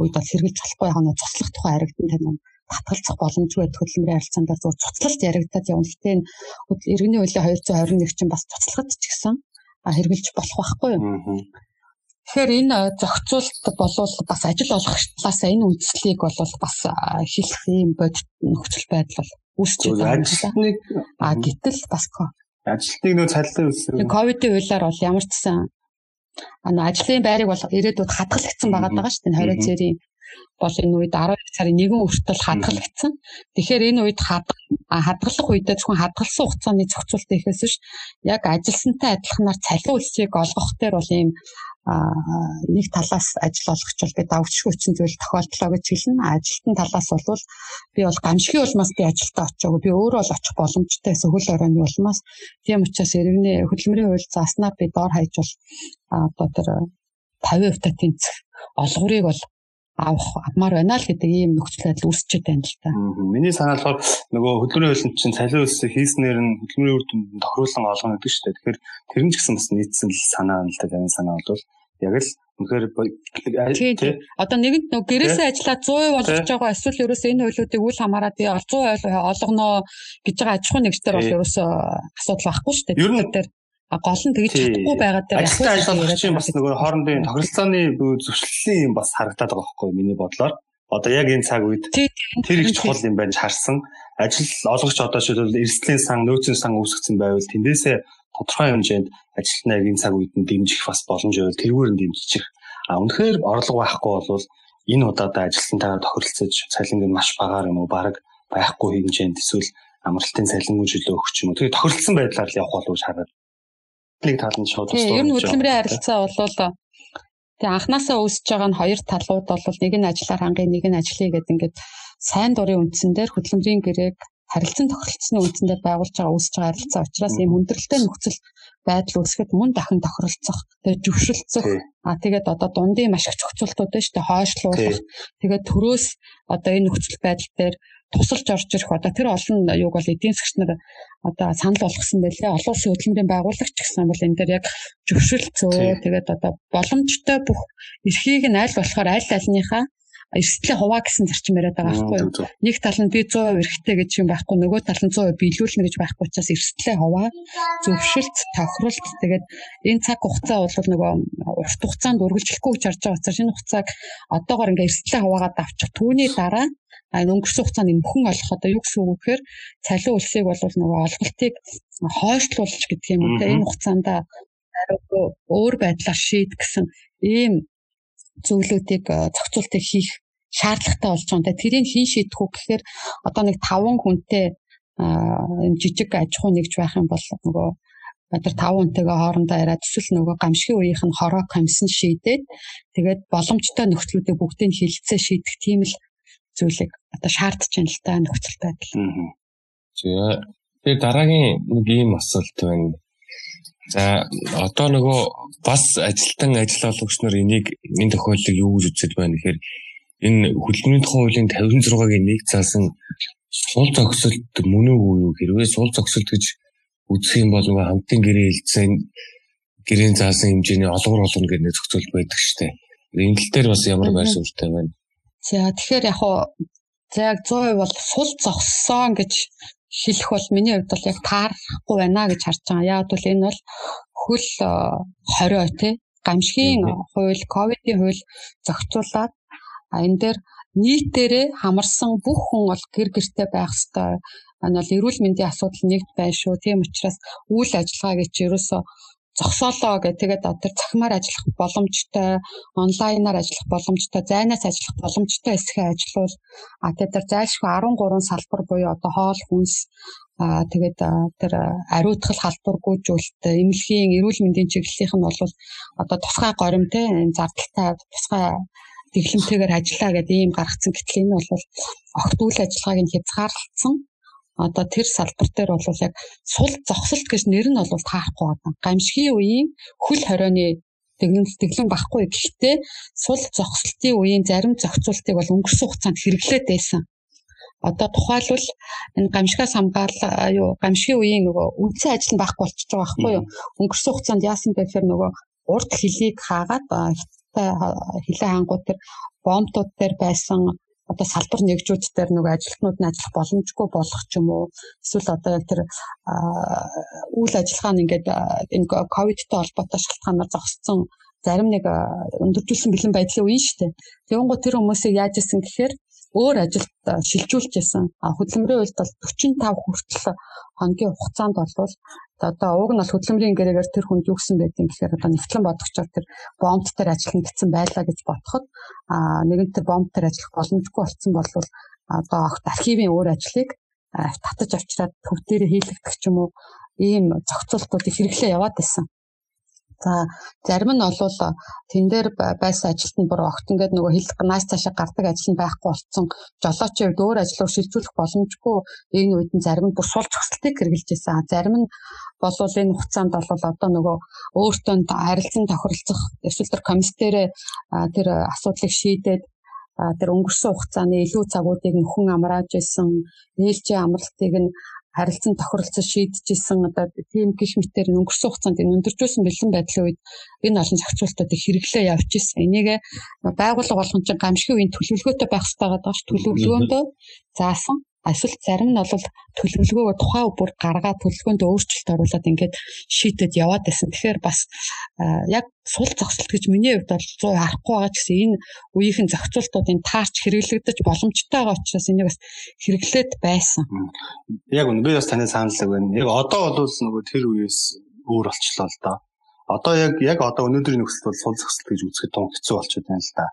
үед бол хэрэгжилж болохгүй яг нь цуцлах тухай харигдан тань татгалзах боломжгүй хөдөлмөрийн харилцаан дээр зөв цуцлалт яригдаад явна. Гэхдээ энэ иргэний хуулийн 221 чинь бас цуцлахад ч гэсэн хэрэгжилж болох байхгүй юу? Тэгэхээр энэ зохицуулт болвол бас ажил олгох талаас энэ үндслийг бол бас хэлэх юм бодит нөхцөл байдал бол үүсч байгаа. Ажилтныг а гэтэл бас ажилтныг нөө цалин өссөн. Ковидын үйлээр бол ямар ч сан ажлын байрыг бол ирээдүйд хадгалагдсан байгаа даа шүү дээ 20 зэрийн бол энэ үед 12 сарын 1 хүртэл хадгалагдсан. Тэгэхээр энэ үед хадгалах үедээ зөвхөн хадгалсан хугацааны зохицуулт ихээс ш яг ажилсантай адилханаар цалин үлсийг олгох дээр бол ийм нэг талаас ажил олгоч бол би давчгүй хүчин зүйл тохиолдлоо гэж хэлнэ. Ажилтны талаас бол би бол гамшигын улмаас би ажилдаа очиагүй. Би өөрөө л очих боломжтой сөхөл оройны улмаас тийм учраас иргэний хөдөлмөрийн хууль зааснаар би доор хаяж бол одоо тэр 50% та тэнцэх олгорыг бол авах авмаар байна л гэдэг ийм нөхцөл байдал үүсчихэд байна л та. Миний санаа болохоор нөгөө хөдөлмөрийн хөлн чинь цалин өсөх хийснээр нь хөдөлмөрийн үр дүнд тохируулсан олгоно гэдэг шүү дээ. Тэгэхээр тэр нь ч гэсэн бас нийцсэн санаа байна л та. Энэ санаа бол яг л үнэхээр одоо нэгэнт нөгөө гэрээсээ ажиллаад 100% олгож байгаа эсвэл ерөөсөө энэ хөлөөдийг үл хамааран би 100% олгоно гэж байгаа аж ахуйн нэгжтэр бол ерөөсөө асуудал байхгүй шүү дээ. Ер нь гол нь тэгж чадахгүй байгаа дээр ажилтаа ажиллах чинь бас нөгөө хоорондын тохиролцооны зөвшлөлийн юм бас харагдаад байгаа байхгүй миний бодлоор. Одоо яг энэ цаг үед тэр их чухал юм байна харсан. Ажил олгогч одоо шилбэл эрсдлийн сан, нөөцийн сан үүсгэсэн байвал тэндээсээ тодорхой хэмжээнд ажилтнаа яг энэ цаг үед нь дэмжих бас боломж байвал тэргээр нь дэмжих. А үнэхээр орлого байхгүй бол энэ удаадаа ажилтнтайгаа тохиролцож цалинг нь маш багаар юм уу баг байхгүй хэмжээнд эсвэл амралтын цалин үжилөө өгч юм уу. Тэгээ тохиролцсон байдлаар л явах болов гэж хараад нэг тал нь шууд тусдаа. Ер нь хөдөлмөрийн харилцаа бол тэгээ анханасаа үүсэж байгаа нь хоёр талууд бол нэг нь ажиллаар хангын нэг нь ажлыг гэдэг ингээд сайн дурын үндсэн дээр хөдөлмөрийн гэрээг харилцан тохиролцсны үндсэндээ байгуулж байгаа үүсэж байгаа харилцаа учраас ийм хүндрэлтэй нөхцөл байдал үүсгэхэд мөн дахин тохиролцох тэгээ зөвшөлдсөх. А тэгээд одоо дундын маш их зохицуултууд байна шүү дээ хойшлуулах тэгээд төрөөс одоо энэ нөхцөл байдал дээр тусалж орж ирэх одоо тэр олон юуг бол эдийн засгч нар одоо санал болгосон байлээ. Олон улсын хөдөлмөрийн байгуулагч гэсэн бол энэ дээр яг зөвшөөрөлцөө тэгээд одоо боломжтой бүх эрхийг нь аль болохоор аль альныхаа эрсдлийн хуваа гэсэн зарчим яриад байгаа байхгүй юу. Нэг тал нь би 100% эрхтэй гэж юм байхгүй нөгөө тал нь 100% биелүүлнэ гэж байхгүй учраас эрсдлийн хуваа зөвшөлт, тохиролт тэгээд энэ цаг хугацаа бол нөгөө урт хугацаанд үргэлжлэхгүй гэж харж байгаа учраас энэ хугацааг одоогоор ингээ эрсдлийн хуваагаа давчих. Түүний дараа өнгөрсөн хугацаанд энэ бүхэн олох одоо юу гэсэн үг вэ гэхээр цалин үлсийг бол нөгөө олголтыг хойшлуулж гэдэг юм уу. Энэ хугацаанд өөр байдлаар шийд гэсэн ийм зөвлөдүүдийг зохицуултыг хийх шаардлагатай болж байгаа. Тэрийг хэн шийдэх үү гэхээр одоо нэг 5 хүнтэй энэ жижиг аж ахуй нэгж байх юм бол нөгөө тэр 5 хүнтэйгээ хоорондоо яриад эсвэл нөгөө гамшигын үеийнх нь хороо комиссн шийдээд тэгээд боломжтой нөхцлүүдийг бүгдийг хилцээ шийдэх тийм л зүйлийг одоо шаардж байна л та нөхцөл байдал. За тэр дараагийн нэг ийм асуулт байна. За одоо нөгөө бас ажилтан ажил олгогч нар энийг энэ тохиолдлыг юу гэж үзэж байна гэхээр энэ хөдөлмөрийн тухай хуулийн 56-гийн нэг заасан сул зохисолт мөн үү юу хэрвээ сул зохисолт гэж үзэх юм бол нөгөө хамтын гэрээ хэлсэн гэрийн заасан хэмжээний олгор олно гэдэг нэг зохицуулт байдаг дээ. Энэ тал дээр бас ямар байр суурьтай байна. За тэгэхээр яг хуу за яг 100% бол сул зогссон гэж хэлэх бол миний хувьд бол яг таарахгүй байна гэж харж байгаа. Яг бол энэ бол хөл 20 тий гамшигын хууль, ковидын хууль зохицуулаад энэ дээр нийтээрээ хамарсан бүх хүн бол гэр гэртээ байх ёстой. Энэ бол эрүүл мэндийн асуудал нэгт байна шүү. Тийм учраас үйл ажиллагаа гэж ерөөсөө зогсоолоо гэх тэгээд тэр цахимаар ажиллах боломжтой, онлайнаар ажиллах боломжтой, зайнаас ажиллах боломжтой хэсгээ ажиллавал а тэгээд тэр зайлшгүй 13 салбар буюу одоо хоол хүнс а тэгээд тэр ариутгал халдваргүйжүүлэлт эмнэлгийн эрүүл мэндийн чиглэлийнх нь бол одоо тусгай горим те зардалтай тусгай дэглэмтэйгээр ажиллаа гэдэг ийм гаргацсан. Гэтэл энэ бол огт үйл ажиллагааг нь хязгаарлалцсан одоо тэр салбар дээр бол яг сул зогсолт гэж нэр нь бол таахгүй байна. Гамшигын үеийн хөл хорионы дэглэн багхгүй гэхдээ сул зогсолтын үеийн зарим зохицуултыг бол өнгөрсөн хугацаанд хэрэглээд байсан. Одоо тухайлбал энэ гамшигаас хамгаалал юу гамшигын үеийн нөгөө үндсэн ажил нь байхгүй болчихж байгаа байхгүй юу? Өнгөрсөн хугацаанд яасан бэ гэхээр нөгөө урд хөлийг хаагаад хилээ хангууд тэр бомбтууд дээр байсан одоо салбар нэгжүүд дээр нөгөө ажилтнууд нь ажиллах боломжгүй болох ч юм уу эсвэл одоо яг тэр үйл ажиллагаа нь ингээд энэ ковидтай холбоотой шалтгаанаар зогссон зарим нэг өндөржүүлсэн бэлэн байдлын үе шүү дээ. Тэгвэл тэр хүмүүсийг яаж исэн гэхээр өөр ажилд шилжүүлж байсан. Хөдөлмөрийн хувьд бол 45 хүртэл хоногийн хугацаанд бол одоо уг нь бол хөдөлмөрийн гэрээгээр тэр хүнд юу гэсэн байдгийг гэхээр одоо нэвтлэн бодогчоор тэр бомб дээр ажиллах гэсэн байлаа гэж бодоход нэгэн тэр бомб дээр ажиллах боломжгүй болсон бол одоо огт архивын өөр ажлыг татаж авчираад төв дээр хийлгэх ч юм уу ийм зохицуултуудыг хэрэглээ яваад байсан. За зарим нь олвол тэн дээр байсан ажилтнууд бүр огт ингээд нөгөө хил нааш цаашаа гардаг ажил нь байхгүй болсон жолоочийн хувьд өөр ажил руу шилжүүлэх боломжгүй энэ үед нь зарим нь бүр сул зохицолтыг хэрэгжилж байсан. Зарим нь болвол энэ хугацаанд бол одоо нөгөө өөртөө харилцан тохиролцох эсвэл тэр комиссдэрээ тэр асуудлыг шийдээд тэр өнгөрсөн хугацааны илүү цагуудыг нөхөн амрааж исэн ээлжийн амралтыг нь харилцан тохиролцож шийдчихсэн. Одоо тийм гих мэтээр өнгөрсөн хугацаанд энэ өндөржүүлсэн бэлэн байдлын үед энэ олон зохицуултуудыг хэрэглээ явж ирсэн. Энийг байгууллага болгон чинь гамшигын үеийн төлөвлөгөөтэй байх хэрэгтэй байгаа. Ш төлөвлөгөөндөө заасан эсвэл зарим нь бол төлөвлөгөөгөө тухайн бүр гаргаад төлөвлөгөөнд өөрчлөлт оруулаад ингээд шийдэд яваад байсан. Тэгэхээр бас яг сул зохицолт гэж миний хувьд бол 100 харахгүй байгаа ч гэсэн энэ үеийнхэн зохицуултуудын таарч хэрэглэгдэж боломжтой байгаа учраас энийг бас хэрэглээд байсан. Яг үнэ би бас таны санал байна. Яг одоо бол нөгөө тэр үеэс өөр болчлоо л доо. Одоо яг яг одоо өнөөдрийн нөхцөлд бол сул зохицолт гэж үзэхэд тун хэцүү болчиход байна л да.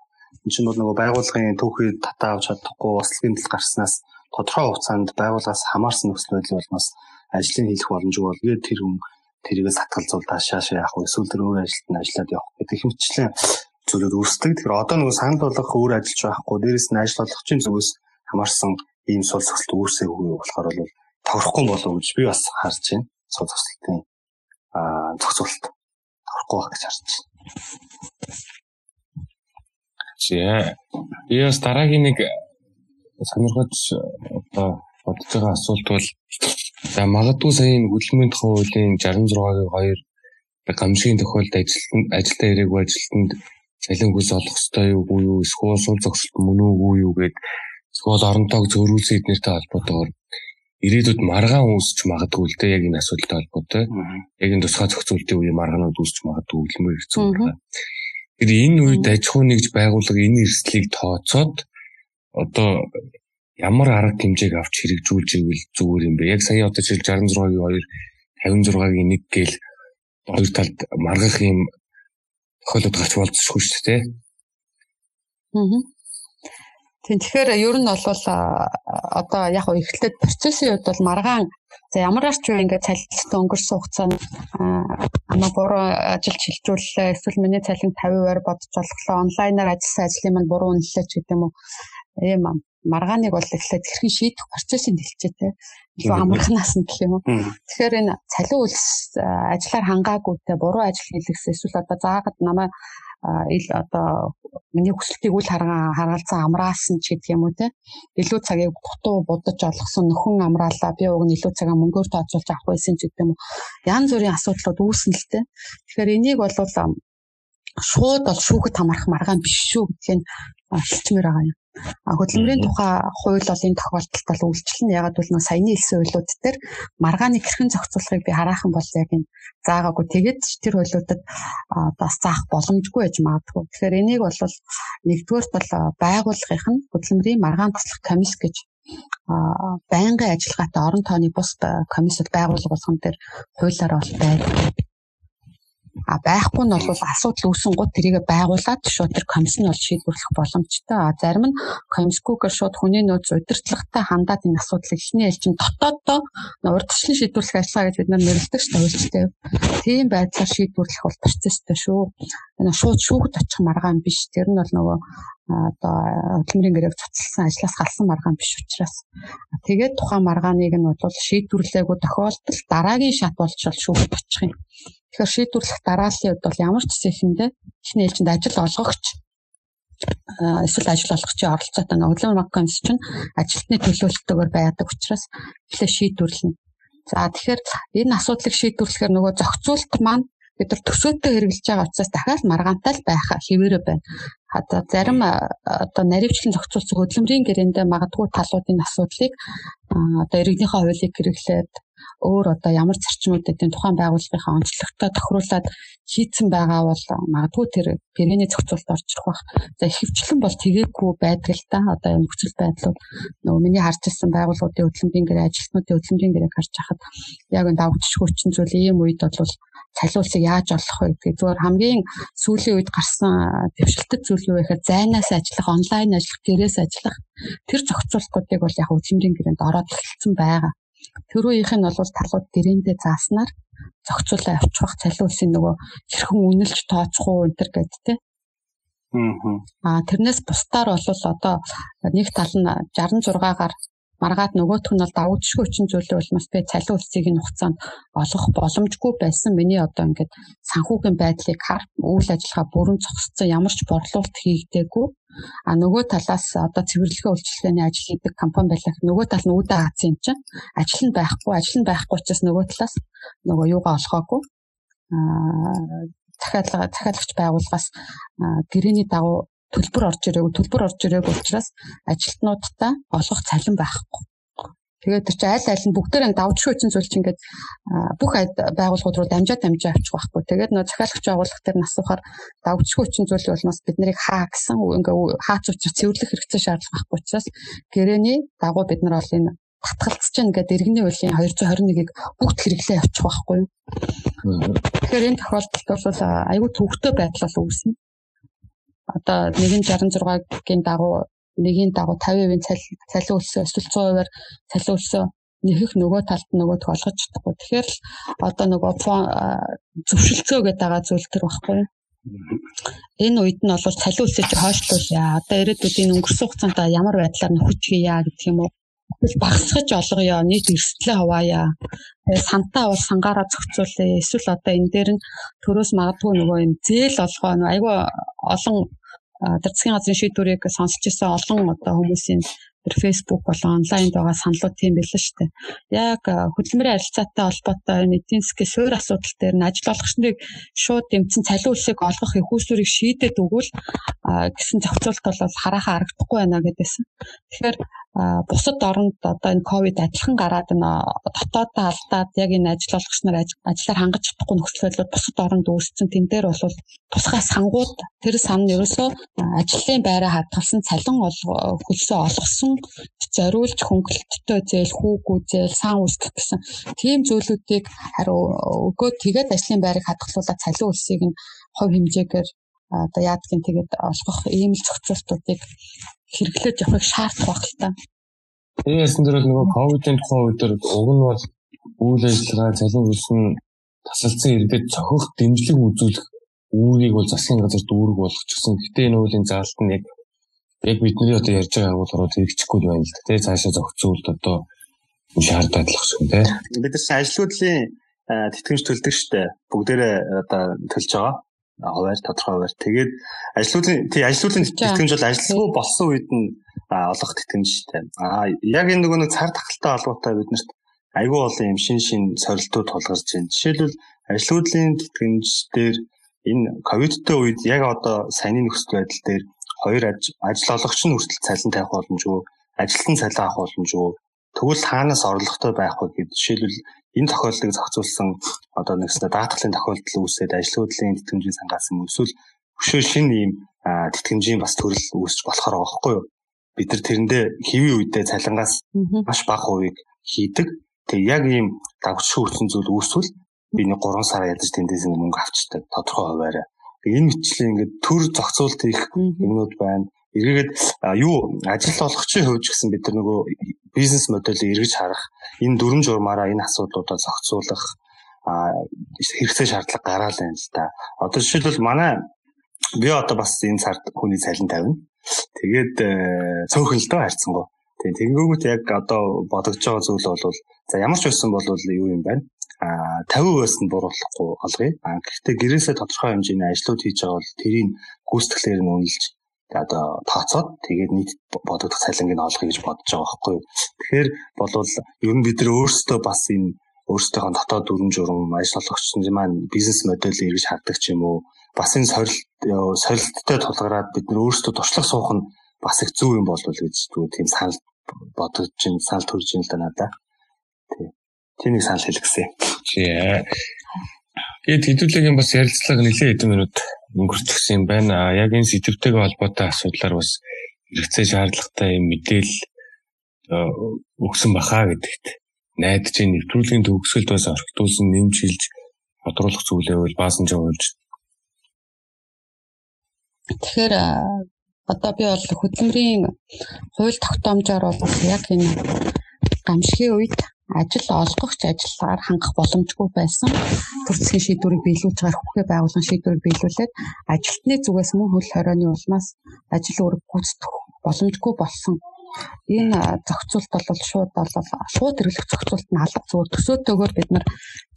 Энэ чинь бол нөгөө байгууллагын түүхий татаавч чадахгүй, ослын тал гарснаас тодорхой хугацаанд байгууллагаас хамаарсан нөхцөл байдал болноос ажлын хийх боломжгүй болгээд тэр хүн тэрийг сатгалзуул таашаашаа явах уу эсвэл тэр өөр ажилд нь ажиллаад явах гэдэг хэмжлэн зүйлүүд үүсдэг. Тэгэхээр одоо нөгөө санал болгох өөр ажиллаж байхгүй дээрэс нь ажил олгогчийн зүгээс хамаарсан ийм сул зохисолт үүсээгүй болохоор бол тохирохгүй болов уу гэж би бас харж байна. Сул зохисолтын аа зохицуулалт тохирохгүй байх гэж харж байна. За. Би бас дараагийн нэг сонирхож одоо бодож байгаа асуулт бол за магадгүй сая энэ хөдөлмөрийн тухай хуулийн 66-гийн 2 гамшигын тохиолдолд ажилтнанд ажилдаа ирээгүй ажилтнанд цалин хүс олох ёстой юу юу эсвэл сул зогсолт мөн үгүй юу гэд эсвэл оронтойг зөөрүүлсэн эднэртэй холбоотойгоор ирээдүйд маргаан үүсч магадгүй л дээ яг энэ асуудалтай холбоотой. Яг энэ тусгай зохицуултын үеийн маргаанууд үүсч магадгүй хөдөлмөр хэцүү байна. Тэгэхээр энэ үед аж ахуй нэгж байгууллага энэ эрсдлийг тооцоод одоо ямар арга хэмжээг авч хэрэгжүүлж ивэл зүгээр юм бэ? Яг сая одоо жишээл 66-гийн 2 56-гийн 1 гээл хоёр талд маргах юм тохиолдод гарч болцсохгүй шүү дээ. Аа. Тэгэхээр ер нь бол одоо яг эхлээд процессын хувьд бол маргаан за ямарч вэ ингээд цалинтай өнгөрсөн хугацаанд ама буруу ажил шилжүүллээ эсвэл миний цалин 50%-аар бодож болохлоо онлайнаар ажилласан ажлын маань буруу үнэллээ ч гэдэг юм уу ийм маргааныг бол эхлээд хэрхэн шийдэх процессын дэлгэцтэй илүү амархнаас нь гэх юм уу. Тэгэхээр энэ цалин үлс ажиллаар хангаагүйтэй буруу ажил хийлгэсэн. Эсвэл одоо заагаад намайг ил одоо миний хүсэлтийг үл харгаа харгалзан амраасан ч гэдэг юм уу те. Илүү цагийг дутуу будаж олгосон нөхөн амраалаа би уг нь илүү цагаа мөнгөөр тооцоолж авах байсан ч гэдэг юм уу. Янз бүрийн асуудлууд үүснэ л те. Тэгэхээр энийг бол шууд бол шүүхэд хамаарах маргаан биш шүү гэдгийг хэлчмээр байгаа юм хөдөлмөрийн тухай хууль бол энэ тохиолдолд бол үйлчлэн ягаад нөө саяны хэлсэн хуулиуд дээр маргааны хэрхэн зохицуулахыг би хараахан бол яг энэ заагаагүй. Тэгээд тэр хуулиудад бас заах боломжгүй байж магадгүй. Тэгэхээр энийг бол нэгдүгээрт бол байгууллагынх нь хөдөлмөрийн маргаан туслах комисс гэж байнгын ажиллагаатай орон тооны бус комиссод байгуулга болгон дээр хуулиар бол байдаг а байхгүй нь бол асуудал үүсэн гут тэрийг байгуулад шууд тэр комисс нь бол шийдвэрлэх боломжтой. А зарим нь комиссгүйгээр шууд хүний нөөц удирдлагатай хандаад энэ асуудлыг эхний ээлжин дотооддоо урдчлан шийдвэрлэх ажиллагаа гэж бид нар нэрлэдэг шүү дээ үйлчлээ. Тийм байдлаар шийдвэрлэх бол процесстэй шүү. Энэ шууд шүүхэд очих маргаан биш. Тэр нь бол нөгөө одоо хөдөлмөрийн гэрээ цуцлсан ажлаас галсан маргаан биш учраас тэгээд тухайн маргааныг нь бол шийдвэрлээгүй тохиолдолд дараагийн шат болж шүүхэд очих юм. Тэгэхээр шийдвэрлэх дарааллын хувьд бол ямар ч зэхэндээ эхний ээлжинд ажил олгогч эсвэл ажил олгогчийн оролцоотой нөглөм макконс чинь ажилтны төлөөлөлтөөр байдаг учраас эхлээ шийдвэрлэнэ. За тэгэхээр энэ асуудлыг шийдвэрлэхээр нөгөө зохицуулт маань бид нар төсөөтэй хэрэгжилж байгаа учраас дахиад маргаантай л байх хэвээрээ байна. Одоо зарим одоо наривчлан зохицуулсан хөдөлмөрийн гэрээндээ магадгүй талуудын асуудлыг одоо иргэнийхээ хуулийг хэрэглээд өөр одоо ямар зарчмууд эдийн тухайн байгууллагынхаа онцлогтой тохируулаад хийцэн байгаа бол магадгүй тэр гэрээний зохицуулалт орж ирэх бах. За ихэвчлэн бол л та. Одоо нөхцөл байдлууд нөгөө миний харж ирсэн байгууллагуудын хөдөлмөрийн гэрээ ажилтнуудын хөдөлмөрийн гэрээг харж хахад яг энэ давгч хүчин зүйл ийм үед бол цалиулсыг яаж олох вэ гэдэг зүгээр хамгийн сүүлийн үед гарсан дэвшилтэд зүйл юу гэхээр зайнаас ажиллах, онлайн ажиллах, гэрээс ажиллах тэр зохицуултуудыг бол яг хөдөлмөрийн гэрээнд ороод эхэлсэн байгаа. Төрөөх нь бол талууд гэрээндээ зааснаар зохицуулаа авчих цалиулсын нөгөө хэрхэн үнэлж тооцох уу энэ төр гэдэг те. Аа тэрнээс бусдаар бол одоо нэг тал нь 66-гаар маргаад нөгөөх нь бол давагдшгүй хүчин зүйлийн улмаас би цалин үлсийг нь хугацаанд олгох боломжгүй байсан. Миний одоо ингээд санхүүгийн байдлыг хар үйл ажиллагаа бүрэн зогсцсон ямар ч борлуулалт хийгдээгүй. А нөгөө талаас одоо цэвэрлэгээ үйлчилгээний ажил хийдэг компани байлаа. Нөгөө тал нь үүдэ хаацсан юм чинь ажил нь байхгүй, ажил нь байхгүй учраас нөгөө талаас нөгөө юугаа олгоогүй. А захиалга захиалагч байгууллагаас гэрээний дагуу төлбөр орж ирээгүй төлбөр орж ирээгүй учраас ажилтнуудтай олох цалин байхгүй. Тэгээд тэр чинь аль аль нь бүгдээр нь давж шүүчин зүйл чинь ингээд бүх байгууллагууд руу дамжаа дамжаа авчих байхгүй. Тэгээд нөө захиалагч байгууллага дээр насуухаар давж шүүчин зүйл болмоос бид нарыг хаа гэсэн ингээ хаац учраас цэвэрлэх хэрэгцээ шаардлага байхгүй учраас гэрээний дагуу бид нар бол энэ татгалцж чинь ингээд иргэний хуулийн 221-ийг бүгд хэрэглээ явуучих байхгүй. Тэгэхээр энэ тохиолдолд бол айгүй төвөгтэй байдал бол үүснэ одоо 166-гийн дагуу нэгийн дагуу 50% цалин өссөн эсвэл 100%-аар цалин өссөн нэхэх нөгөө талд нөгөө толгож чадахгүй. Тэгэхээр л одоо нөгөө зөвшөлтсөө гэдэг байгаа зүйл төр багхгүй. Энэ үед нь бол цалин өсөж хойшлуулъя. Одоо ирээдүйд энэ өнгөрсөн хугацаанд ямар байдлаар нөхөж хийя гэдэг юм уу? Эсвэл багсгаж олгоё, нийт эрсдлээ хуваая. Тэгээ сантаа бол сангаараа зохицуулъя. Эсвэл одоо энэ дээр нь төрөөс магадгүй нөгөө юм зээл олгоо айгүй олон засгийн газрын шийдвэрийг сонсч ирсэн олон одоо хүмүүсийн тэр фейсбુક болон онлайнд байгаа саналууд тийм байлаа шүү дээ. Яг хөдөлмөрийн харилцаатай холбоотой эдийн засгийн суурь асуудал дээр нь ажил олгогч нарыг шууд дэмцэн цалин үлсийг олгох их усүрийг шийдэд өгвөл гэсэн зохицуулт бол хараахан харагдахгүй байна гэдээсэн. Тэгэхээр бусад оронд одоо энэ ковид адилхан гараад энэ дотоодоо алдаад яг энэ ажил олгогч нар ажиллаар хангаж чадахгүй нөхцөл байдлууд бусад оронд үүссэн. Тэн дээр бол тусгай сангууд тэр сан нь ерөөсөө ажлын байраа хадгалсан цалин хөлсөө олгосон зориулж хөнгөлөлттэй зээл хүүгүү зээл сан үүсгэх гэсэн тийм зүйлүүдийг хариу өгөөд тэгээд ажлын байрыг хадгалуулаад цалин үлсийг нь хувь хэмжээгээр одоо яадгийн тэгээд олгох ийм л зохицуултуудыг хэрэглэж явахыг шаардах байх л та. Энэ ясан дээр бол нөгөө ковидын тухайн үед уг нь бол үйл ажиллагаа цалин үлсэн тасалдсан иргэд цохих дэмжлэг үзүүлэх үүрийг бол засгийн газар дүүрэг болгочихсон. Гэтэ энэ үеийн заалт нь яг яг бидний одоо ярьж байгаа агуулгаар хэрэгжихгүй байна л да. Тэ цаашаа зохицуулт одоо шаард байдлах шиг тэ. Бид нар ажлуудлын тэтгэмж төлдөг штэ. Бүгдээрээ одоо төлж байгаа хуваар тодорхой хуваар. Тэгээд ажлуулын тий ажлуулын тэтгэмж бол ажилсгүй болсон үед нь олох тэтгэмжтэй. Аа яг энэ нөгөө нэг цар тахалтай холбоотой биднэрт айгүй олон юм шин шин сорилтууд тулгарч байна. Жишээлбэл ажлуулын тэтгэмж дээр энэ ковидтэй үед яг одоо саяны нөхцөл байдал дээр хоёр ажил олгогч нь хүртэл цалин тавих боломжгүй, ажилтан цалин авах боломжгүй. Тэгвэл хаанаас орлоготой байх вэ гэдэг жишээлбэл энэ тохиолдлыг зохицуулсан одоо нэгснэ даатгалын тохиолдол үүсээд ажлын тэтгэмжийн сангаас юм эсвэл өшөө шин ийм тэтгэмжийн бас төрөл үүсч болохоор байгаа байхгүй юу? Бид нар тэрэндээ хэвийн үедээ цалингаас маш бага хувийг хийдэг. Тэг яг ийм давчрын хүчин зүйл үүсвэл би нэг 3 сар ядаж тэндээс мөнгө авчдаг тодорхой хуваараа. Энэ мэтчлийн ингээд төр зохицуулт хийх юмнууд байна. Эргээгээд юу ажил олгогчийн хувьд ч гэсэн бид нар нөгөө бизнес модельийг эргэж харах, энэ дүрм журмаараа энэ асуудлуудаа зохицуулах хэрэгцээ шаардлага гараал байна л да. Одоо жишээлбэл манай би одоо бас энэ сард хүний цалин тавина. Тэгээд э, цөөхөн л доо харьцангуй. Тийм тэгэнгүүт яг одоо бодогдож байгаа зүйл бол за ямар ч байсан бол юу юм байна. А 50%-аас нь буруулахгүй олгоё. А гэхдээ гэрээсээ тодорхой хэмжээний ажлууд хийж байгаа бол тэрийг гүйцэтгэлээр нь үнэлж одоо тооцоод тэгээд нийт бодогдох цалинг нь олгоё гэж бодож байгаа байхгүй. Тэгэхээр болвол ер нь бид нар өөрсдөө бас энэ өөрсдийнхөө дотоод дүрм журм ажил олгогчдын маань бизнес моделийг эргэж хардаг ч юм уу бас энэ сорилт сорилттой тулгараад бид нар өөрсдөө туршлага суух нь бас их зөв юм болов уу гэж зүгээр тийм санал бодож чинь санал төрж ин л да надаа. Тий. Тэнийг санал хэлгэсэн. Тийм. Тэгээд хэдүүлээгийн бас ярилцлага нэлээд хэдэн минут өнгөрчихсөн юм байна. Яг энэ сэдвтэйгээ холбоотой асуудлаар бас хэрэгцээ шаардлагатай юм мэдээлэл өгсөн бахаа гэдэгт найдаж нэвтрүүлгийн төгсгөлд бас орхитуулсан нэмж хилж тодруулах зүйлээ бол баасан жуулж. Тэгэхээр одоо би бол хөдөлмөрийн хууль тогтоомжоор бол яг энэ гамшигын үед ажил олгогч ажиллаар хангах боломжгүй байсан төрөлхийн шийдвэрийг биелүүлж байгаа хүүхээ байгууллагын шийдвэрийг биелүүлээд ажилтны зүгээс мөн хөл хорионы улмаас ажил үүрэг гүйцэтгэх боломжгүй болсон. Энэ зохицуулт бол шууд бол шууд хэрэглэх зохицуулт нь алга зүгээр төсөөтэйгээр бид нар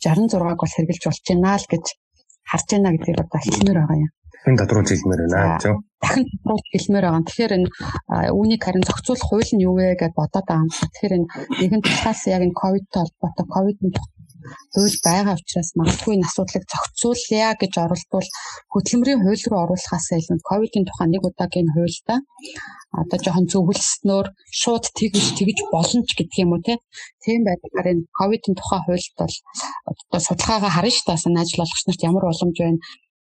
66-г бол хэрэгжилж болж байна л гэж харж байна гэдгийг одоо хэлмээр байгаа юм. Дахин тодруулж хэлмээр байна тийм. Дахин тодруулж хэлмээр байгаа. Тэгэхээр энэ үүнийг харин зохицуулах хууль нь юу вэ гэж бодоод байгаа. Тэгэхээр энэ нэгэн тусгаас яг энэ ковидтой холбоотой ковидын хууль байгаа учраас магадгүй энэ асуудлыг зохицуулъя гэж оролдвол хөдөлмөрийн хууль руу оруулахаас илүү ковидын тухай нэг удаагийн хуультай одоо жоохон зөвлөснөөр шууд тэгж тэгж болно ч гэдэг юм уу тийм байдлаар энэ ковидын тухай хуульд бол одоо судалгаагаа харна ш таасан ажил олгогч нарт ямар боломж байна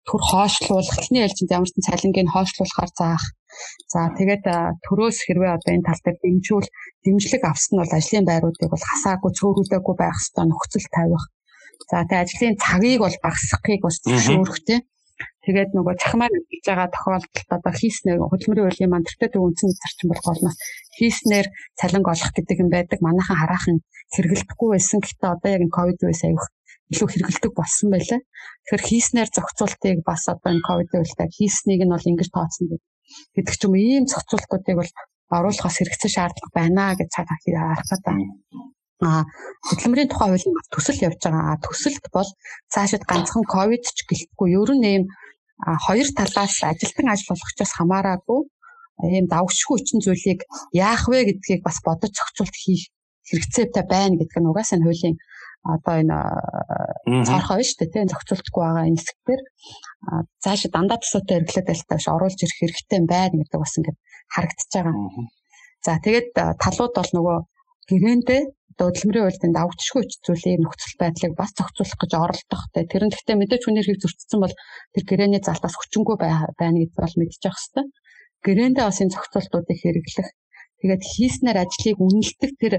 төр хоошлуулах эхний ээлжинд ямар ч цалингийг хоошлуулахаар заах. За тэгээд төрөөс хэрвээ одоо энэ тал дээр дэмжүүл дэмжлэг авсан нь бол ажлын байруудыг бол хасаагүй цөөрүүлээгүй байх хэрэгтэй нөхцөл тавих. За тэгээд ажлын цагийг бол багасгахыг бас зөвшөөрөх тийм. Тэгээд нөгөө цахимаар хийж байгаа тохиолдолд одоо хийснээр хөдөлмөрийн хуулийн маань тэртээ төв үндсэн зарчим болох болноос хийснээр цалинг олох гэдэг юм байдаг. Манайхан хараахан хэрэгэлдэхгүй байсан. Гэхдээ одоо яг энэ ковид үеэс аюух илүү хэрэгэлдэг болсон байлаа. Тэгэхээр хийснээр зохицуултыг бас одоо энэ ковидын үеэлтэй хийснийг нь бол ингэж тооцно гэдэг ч юм ийм зохицуултуудыг бол оруулахаас хэрэгцээ шаардлага байна гэж цаад харах гэдэг. А хөдөлмөрийн тухай хуулийн төсөл явж байгаа. Төсөлд бол цаашид ганцхан ковид ч гэлтгүй ер нь ийм хоёр талаас ажилтан ажил болгочоос хамаараагүй ийм давгшгүй хүчин зүйлийг яах вэ гэдгийг бас бодож зохицуулт хийх хэрэгцээтэй байна гэдэг нь угаасаа хуулийн одоо энэ цаорхоо шүү дээ тийм зохицуултгүй байгаа энэ хэсгээр цаашаа дандаа төсөөтэй хэрэглээд байлтаа биш оруулж ирэх хэрэгтэй байна гэдэг бас ингээд харагдаж байгаа. За тэгээд талууд бол нөгөө гэрээндээ хөдөлмөрийн хуульд давгчгүй зүйлийн нөхцөл байдлыг бас зохицуулах гэж оролдох те тэр нь гэхдээ мэдээж хүний хэрэг зөрчсөн бол тэр гэрээний залтаас хүчингүй байна гэдгийг бол мэдчих хэвээр. Гэрээндээ бас энэ зохицуултуудыг хэрэглэх Тэгээд хийснээр ажлыг үнэлдэг тэр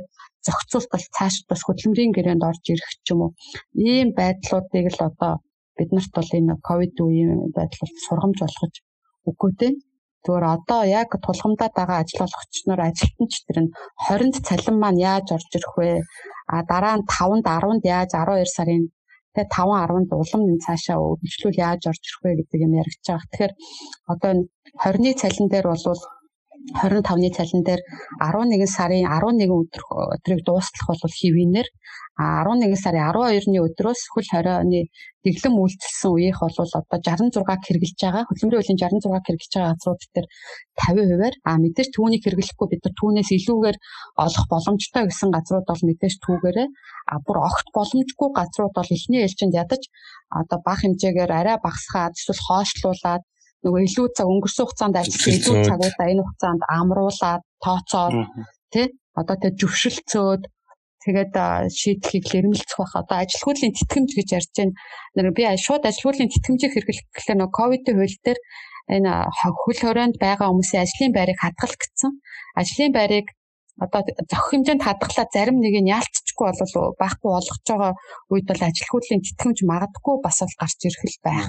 зохицуулт бол цааш бас хөдөлмөрийн гэрээнд орж ирэх ч юм уу. Ийм байдлуудыг л одоо биднэрт бол энэ ковид үеийн байдал сургамж болгож үгүй дээ. Зүгээр одоо яг тулгамдаад байгаа ажил олгогч нар ажилтнч тэр нь 20-нд цалин маань яаж орж ирэх вэ? А дараа нь 5-нд 10-нд яаж 12 сарын тэгээ 5 10-нд улам цаашаа өргөжлүүл яаж орж ирэх вэ гэдэг юм яригдж байгаа. Тэгэхээр одоо 20-ны цалин дээр бол 25-ны цалин дээр 11 сарын 11 өдөр өдрийг дуустгах бол хэвийнээр 11 сарын 12-ны өдрөөс хөл хорионы дэглэм үйлчилсэн үеийнх бол одоо 66 хэрэгжилж байгаа. Хөдөлмөрийн хуулийн 66 хэрэгжилж байгаа газрууд дээр 50%-аар а мэдээж түүнийг хэрэглэхгүй бид нар түүнээс илүүгээр олох боломжтой гэсэн газрууд бол мэдээж түүгээрээ. А бүр огт боломжгүй газрууд бол эхний ээлжинд ядаж одоо бага хэмжээгээр арай багасгаад эсвэл хоошлуулад нөгөө илүү цаг өнгөрсөн хугацаанд ажилласан илүү цагуудаа энэ хугацаанд амруулаад тооцоод тий одоо тэг зөвшөлцөөд тэгээд шийдэхийг лэрмэлцэх байх. Одоо ажил хуулийн тэтгэмж гэж ярьж байна. Би шууд ажил хуулийн тэтгэмжийг хэрэглэхээр нөгөө ковидын хууль дээр энэ хөл хорионд байгаа хүмүүсийн ажлын байрыг хадгалах гэсэн. Ажлын байрыг одоо зохих хэмжээнд хадгалаа зарим нэг нь яалтчгүй болов байхгүй болгож байгаа үед бол ажил хуулийн тэтгэмж магадгүй бас бол гарч ирэх л байх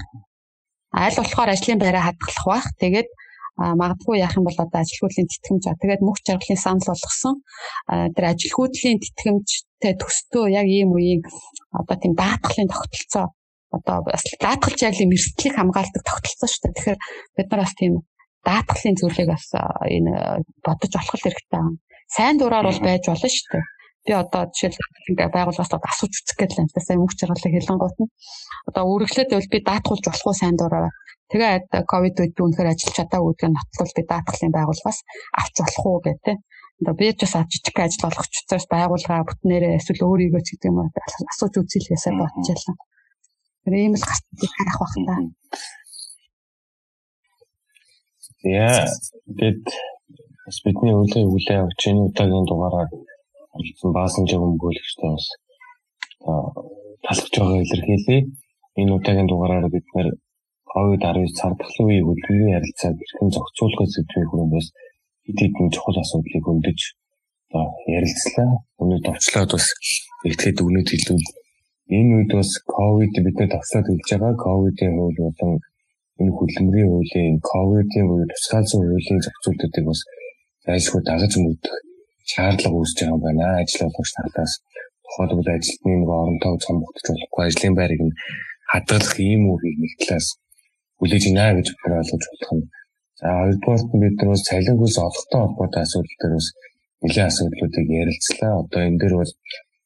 аль болохоор ажлын байраа хадгалах бах. Тэгээд магадгүй яах юм бол одоо ажил хуулийн тэтгэмж аа тэгээд мөх жаргалын санал болгосон тэр ажил хуулийн тэтгэмжтэй төстөө яг ийм үеийн одоо тийм даатгалын тогтолцоо одоо бас даатгалч яг юм эрсдлийг хамгаалдаг тогтолцоо шүү дээ. Тэгэхээр бид нар бас тийм даатгалын зүйлийг бас энэ бодож олох хэрэгтэй. Сайн дураар бол байж болно шүү дээ би одоо жишээлбэл байгууллагаас асууж үзэх гэдэг энэ сая мөнгө чаргалыг хэлэнгуут нь. Одоо үргэлжлээд бол би даатгуулж болох уу сайн дураа тэгээд ковид үед би үнэхээр ажиллаж чадаагүй гэдгийг нотлол би даатгалын байгууллагаас авч болох уу гэх тээ одоо би ч бас жижиг ажил болгоч учраас байгууллага бүтнээрээ эсвэл өөрийгөө ч гэдэг юм асууж үзье л ясаа бодож ялла. Тэр ийм л гартыг харах бах та. Яа, тэгэд бас бидний өглөө өглөө авч энэ удаагийн дугаараар болсон баасан жиг өмгөөлөгчтэй бас талхаж байгаа илэрхийлье. Энэ удаагийн дугаараар бид нэр COVID-19 цардахлын үеийг хөдөлмөрийн харилцааг хэрхэн зохицуулах сэдвийн хүрээндээс хэд хэдэн чухал асуудлыг хөндөж ярилцлаа. Өнөөдөр товчлоод бас итгэхэд өгнөд хэлвэл энэ үед бас ковид бидний товчлоод хэлж байгаа ковидын хууль болон энэ хөдөлмөрийн хуулийн ковидын буюу тусгаалсан хуулийн зохицуултуудыг бас зайлшгүй дагаж мөрдөх шаардлага үүсэж байгаа юм байна. Ажил олгогч талаас тухайлбал ажилтны нэг оронтой цомгогдож болохгүй ажлын байрыг нь хадгалах ийм үгийг нэг талаас хүлээж байна гэж бодож ойлгож болох юм. За хоёрдугаар нь бид бас цалин хөлс олохтой холбоотой асуудал дээр бас нэлээд асуудлуудыг ярилцлаа. Одоо энэ дээр бол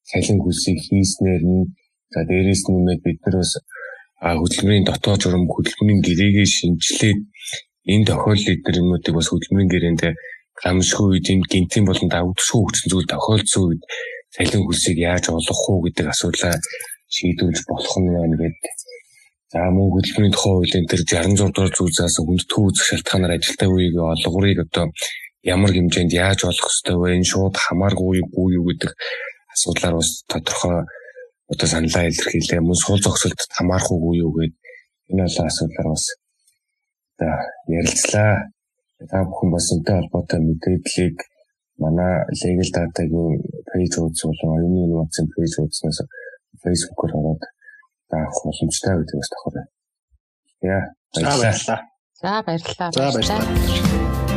цалин хөлсийг хийснээр нь за дээрээс нь нэмээд бид нар бас хөдөлмөрийн дотоод журам хөдөлмөрийн гэрээгээ шинжилээд энэ тохиолдлыг дээр юмнуудыг бас хөдөлмөрийн гэрээндээ гамшгүй үед энэ гинтийн болон давагдшгүй хүчин зүйл тохиолдсон үед цалин хөлсийг яаж олох уу гэдэг асуудлаа шийдвэрлэж болох нь байна гэдэг. За мөн хөдөлмөрийн тухай хуулийн тэр 66 дугаар зүйлээс хүндэтгэл үүсэх шалтгаанаар ажилтаа үеийг олгорыг одоо ямар хэмжээнд яаж олох ёстой вэ? Энэ шууд хамааргүй юу юу гэдэг асуудлаар бас тодорхой одоо саналаа илэрхийлээ. Мөн сул зогсолтод хамаарахгүй юу гэдэг энэ олон асуудлаар бас ярилцлаа. Та бүхэн бас энтэй холбоотой мэдээллийг манай legal data-гийн үзсэн болон оюуны инновацийн пэйж үзснээс Facebook-оор ороод авах боломжтой гэдэг бас давхар байна. Яа. За баярлалаа. За баярлалаа. За баярлалаа.